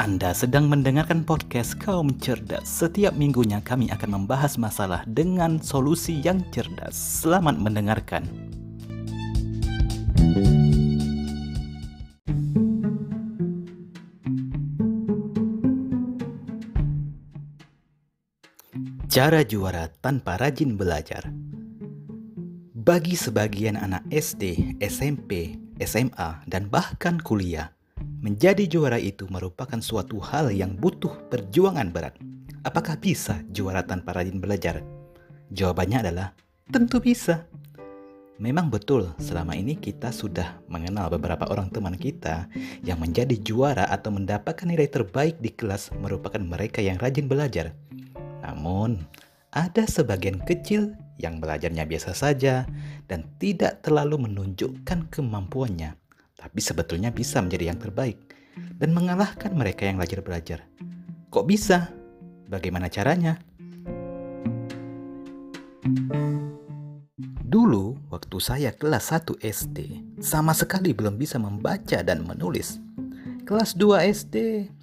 Anda sedang mendengarkan podcast Kaum Cerdas. Setiap minggunya kami akan membahas masalah dengan solusi yang cerdas. Selamat mendengarkan. Cara juara tanpa rajin belajar. Bagi sebagian anak SD, SMP, SMA, dan bahkan kuliah, menjadi juara itu merupakan suatu hal yang butuh perjuangan berat. Apakah bisa juara tanpa rajin belajar? Jawabannya adalah tentu bisa. Memang betul, selama ini kita sudah mengenal beberapa orang teman kita yang menjadi juara atau mendapatkan nilai terbaik di kelas merupakan mereka yang rajin belajar. Namun, ada sebagian kecil yang belajarnya biasa saja dan tidak terlalu menunjukkan kemampuannya, tapi sebetulnya bisa menjadi yang terbaik dan mengalahkan mereka yang belajar belajar. Kok bisa? Bagaimana caranya? Dulu, waktu saya kelas 1 SD, sama sekali belum bisa membaca dan menulis. Kelas 2 SD,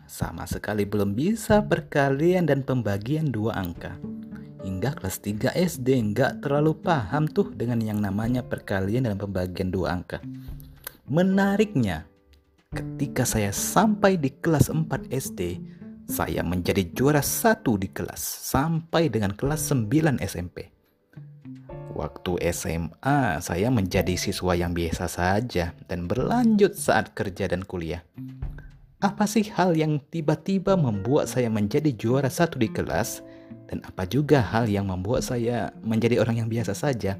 sama sekali belum bisa perkalian dan pembagian dua angka. Hingga kelas 3 SD nggak terlalu paham tuh dengan yang namanya perkalian dan pembagian dua angka. Menariknya, ketika saya sampai di kelas 4 SD, saya menjadi juara satu di kelas sampai dengan kelas 9 SMP. Waktu SMA, saya menjadi siswa yang biasa saja dan berlanjut saat kerja dan kuliah. Apa sih hal yang tiba-tiba membuat saya menjadi juara satu di kelas? Dan apa juga hal yang membuat saya menjadi orang yang biasa saja?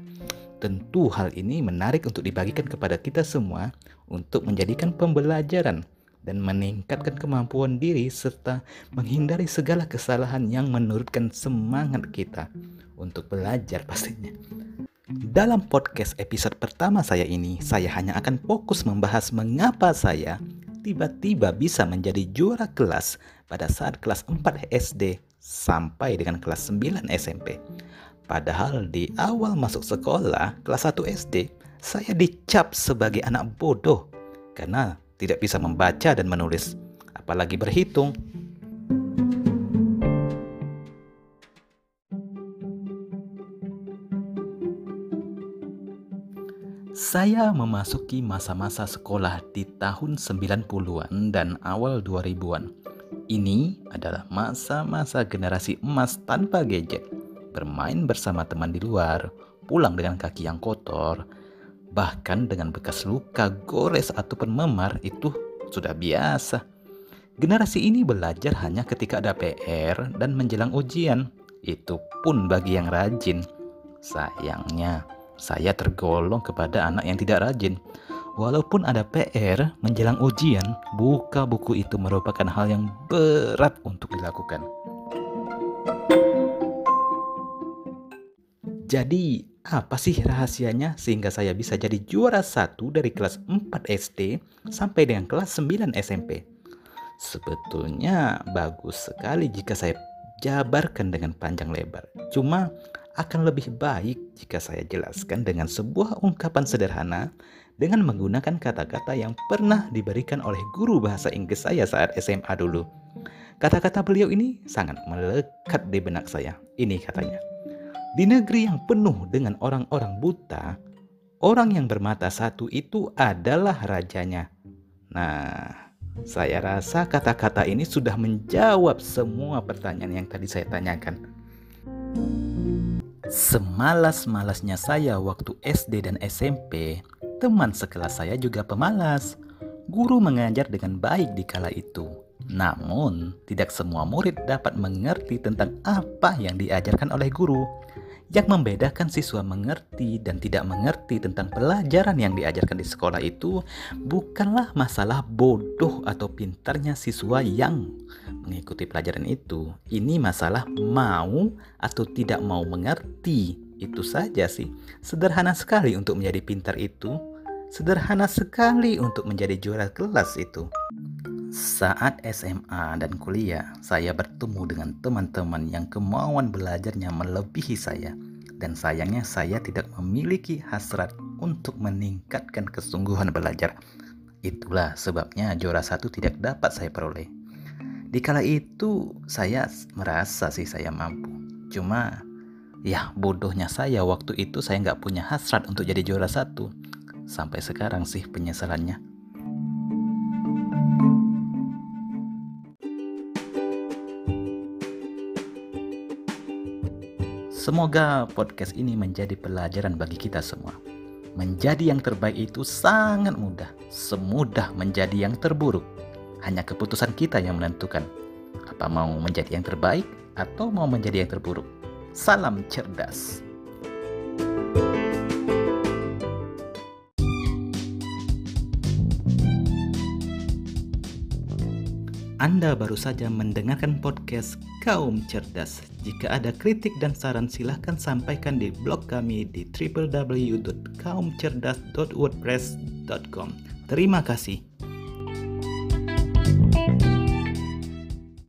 Tentu hal ini menarik untuk dibagikan kepada kita semua untuk menjadikan pembelajaran dan meningkatkan kemampuan diri serta menghindari segala kesalahan yang menurutkan semangat kita untuk belajar pastinya. Dalam podcast episode pertama saya ini, saya hanya akan fokus membahas mengapa saya tiba-tiba bisa menjadi juara kelas pada saat kelas 4 SD sampai dengan kelas 9 SMP. Padahal di awal masuk sekolah, kelas 1 SD, saya dicap sebagai anak bodoh karena tidak bisa membaca dan menulis, apalagi berhitung. Saya memasuki masa-masa sekolah di tahun 90-an dan awal 2000-an. Ini adalah masa-masa generasi emas tanpa gadget bermain bersama teman di luar, pulang dengan kaki yang kotor, bahkan dengan bekas luka, gores, ataupun memar itu sudah biasa. Generasi ini belajar hanya ketika ada PR dan menjelang ujian. Itu pun bagi yang rajin. Sayangnya, saya tergolong kepada anak yang tidak rajin. Walaupun ada PR menjelang ujian, buka buku itu merupakan hal yang berat untuk dilakukan. Jadi, apa sih rahasianya sehingga saya bisa jadi juara satu dari kelas 4 SD sampai dengan kelas 9 SMP? Sebetulnya bagus sekali jika saya jabarkan dengan panjang lebar. Cuma akan lebih baik jika saya jelaskan dengan sebuah ungkapan sederhana dengan menggunakan kata-kata yang pernah diberikan oleh guru bahasa Inggris saya saat SMA dulu. Kata-kata beliau ini sangat melekat di benak saya. Ini katanya. Di negeri yang penuh dengan orang-orang buta, orang yang bermata satu itu adalah rajanya. Nah, saya rasa kata-kata ini sudah menjawab semua pertanyaan yang tadi saya tanyakan. Semalas-malasnya saya waktu SD dan SMP, teman sekelas saya juga pemalas. Guru mengajar dengan baik di kala itu. Namun, tidak semua murid dapat mengerti tentang apa yang diajarkan oleh guru. Yang membedakan siswa mengerti dan tidak mengerti tentang pelajaran yang diajarkan di sekolah itu bukanlah masalah bodoh atau pintarnya siswa yang mengikuti pelajaran itu. Ini masalah mau atau tidak mau mengerti. Itu saja sih. Sederhana sekali untuk menjadi pintar itu. Sederhana sekali untuk menjadi juara kelas itu. Saat SMA dan kuliah, saya bertemu dengan teman-teman yang kemauan belajarnya melebihi saya. Dan sayangnya saya tidak memiliki hasrat untuk meningkatkan kesungguhan belajar. Itulah sebabnya juara satu tidak dapat saya peroleh. Di kala itu saya merasa sih saya mampu. Cuma ya bodohnya saya waktu itu saya nggak punya hasrat untuk jadi juara satu. Sampai sekarang sih penyesalannya. Semoga podcast ini menjadi pelajaran bagi kita semua. Menjadi yang terbaik itu sangat mudah, semudah menjadi yang terburuk. Hanya keputusan kita yang menentukan apa mau menjadi yang terbaik atau mau menjadi yang terburuk. Salam cerdas. Anda baru saja mendengarkan podcast Kaum Cerdas. Jika ada kritik dan saran silahkan sampaikan di blog kami di www.kaumcerdas.wordpress.com. Terima kasih.